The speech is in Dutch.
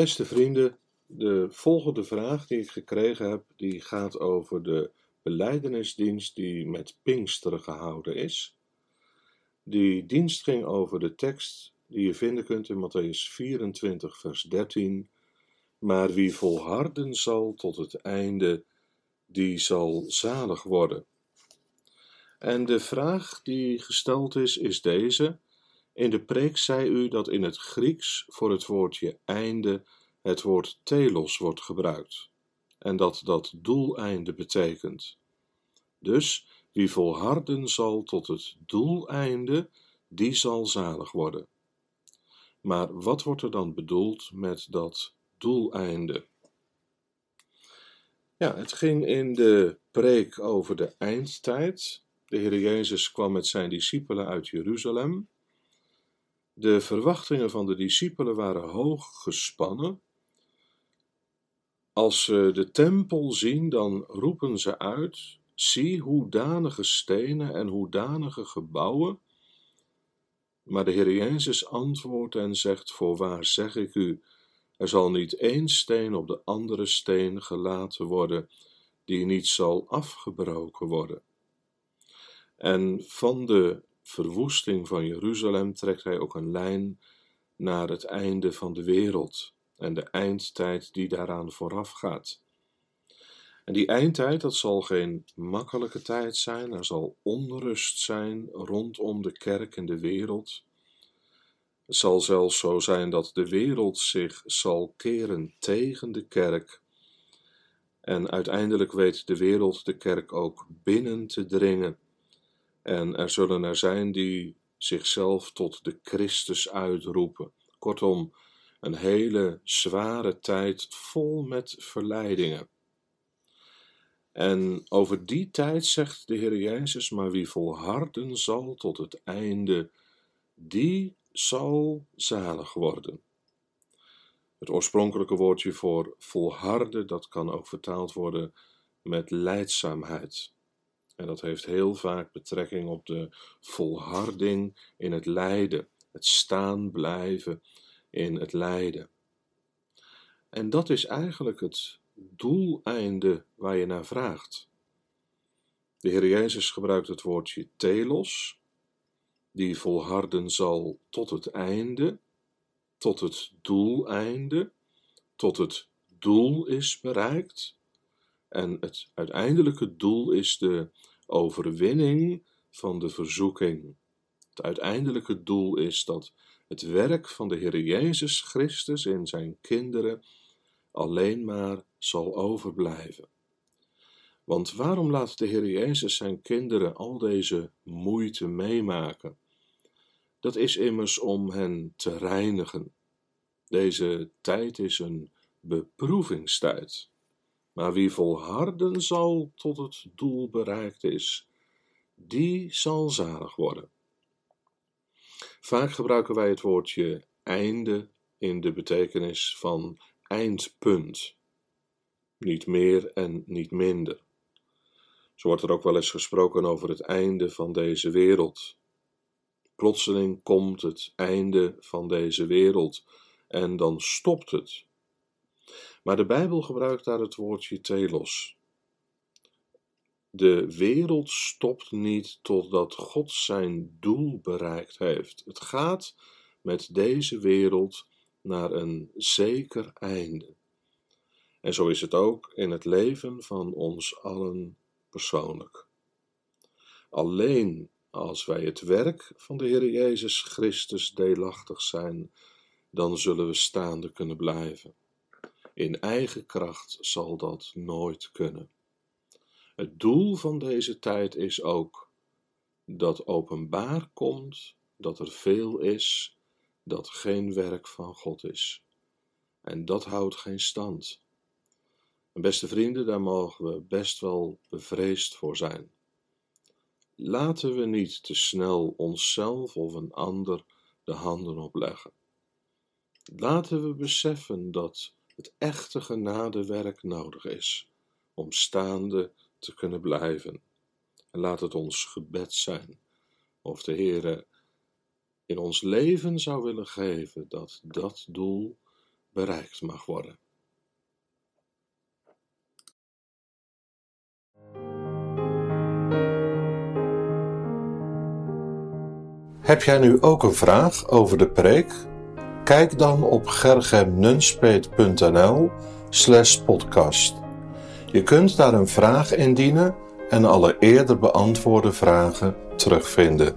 Beste vrienden, de volgende vraag die ik gekregen heb, die gaat over de beleidenisdienst die met Pinksteren gehouden is. Die dienst ging over de tekst die je vinden kunt in Matthäus 24, vers 13. Maar wie volharden zal tot het einde, die zal zalig worden. En de vraag die gesteld is, is deze. In de preek zei u dat in het Grieks voor het woordje einde het woord telos wordt gebruikt en dat dat doeleinde betekent. Dus wie volharden zal tot het doeleinde, die zal zalig worden. Maar wat wordt er dan bedoeld met dat doeleinde? Ja, het ging in de preek over de eindtijd. De Heer Jezus kwam met zijn discipelen uit Jeruzalem. De verwachtingen van de discipelen waren hoog gespannen. Als ze de tempel zien, dan roepen ze uit: Zie hoedanige stenen en hoedanige gebouwen. Maar de Heer Jezus antwoordt en zegt: Voorwaar zeg ik u, er zal niet één steen op de andere steen gelaten worden, die niet zal afgebroken worden. En van de verwoesting van Jeruzalem trekt hij ook een lijn naar het einde van de wereld en de eindtijd die daaraan vooraf gaat. En die eindtijd, dat zal geen makkelijke tijd zijn, er zal onrust zijn rondom de kerk en de wereld. Het zal zelfs zo zijn dat de wereld zich zal keren tegen de kerk. En uiteindelijk weet de wereld de kerk ook binnen te dringen. En er zullen er zijn die zichzelf tot de Christus uitroepen. Kortom, een hele zware tijd vol met verleidingen. En over die tijd zegt de Heer Jezus, maar wie volharden zal tot het einde, die zal zalig worden. Het oorspronkelijke woordje voor volharden, dat kan ook vertaald worden met leidzaamheid. En dat heeft heel vaak betrekking op de volharding in het lijden, het staan blijven in het lijden. En dat is eigenlijk het doeleinde waar je naar vraagt. De Heer Jezus gebruikt het woordje telos, die volharden zal tot het einde, tot het doeleinde, tot het doel is bereikt. En het uiteindelijke doel is de overwinning van de verzoeking. Het uiteindelijke doel is dat het werk van de Heer Jezus Christus in zijn kinderen alleen maar zal overblijven. Want waarom laat de Heer Jezus zijn kinderen al deze moeite meemaken? Dat is immers om hen te reinigen. Deze tijd is een beproevingstijd. Maar wie volharden zal tot het doel bereikt is, die zal zalig worden. Vaak gebruiken wij het woordje einde in de betekenis van eindpunt. Niet meer en niet minder. Zo wordt er ook wel eens gesproken over het einde van deze wereld. Plotseling komt het einde van deze wereld en dan stopt het. Maar de Bijbel gebruikt daar het woordje telos. De wereld stopt niet totdat God zijn doel bereikt heeft. Het gaat met deze wereld naar een zeker einde. En zo is het ook in het leven van ons allen persoonlijk. Alleen als wij het werk van de Heer Jezus Christus deelachtig zijn, dan zullen we staande kunnen blijven. In eigen kracht zal dat nooit kunnen. Het doel van deze tijd is ook dat openbaar komt dat er veel is dat geen werk van God is. En dat houdt geen stand. Beste vrienden, daar mogen we best wel bevreesd voor zijn. Laten we niet te snel onszelf of een ander de handen opleggen. Laten we beseffen dat het echte genadewerk nodig is om staande te kunnen blijven. En laat het ons gebed zijn of de Heere in ons leven zou willen geven dat dat doel bereikt mag worden. Heb jij nu ook een vraag over de preek? Kijk dan op gergemnunspeet.nl slash podcast. Je kunt daar een vraag indienen en alle eerder beantwoorde vragen terugvinden.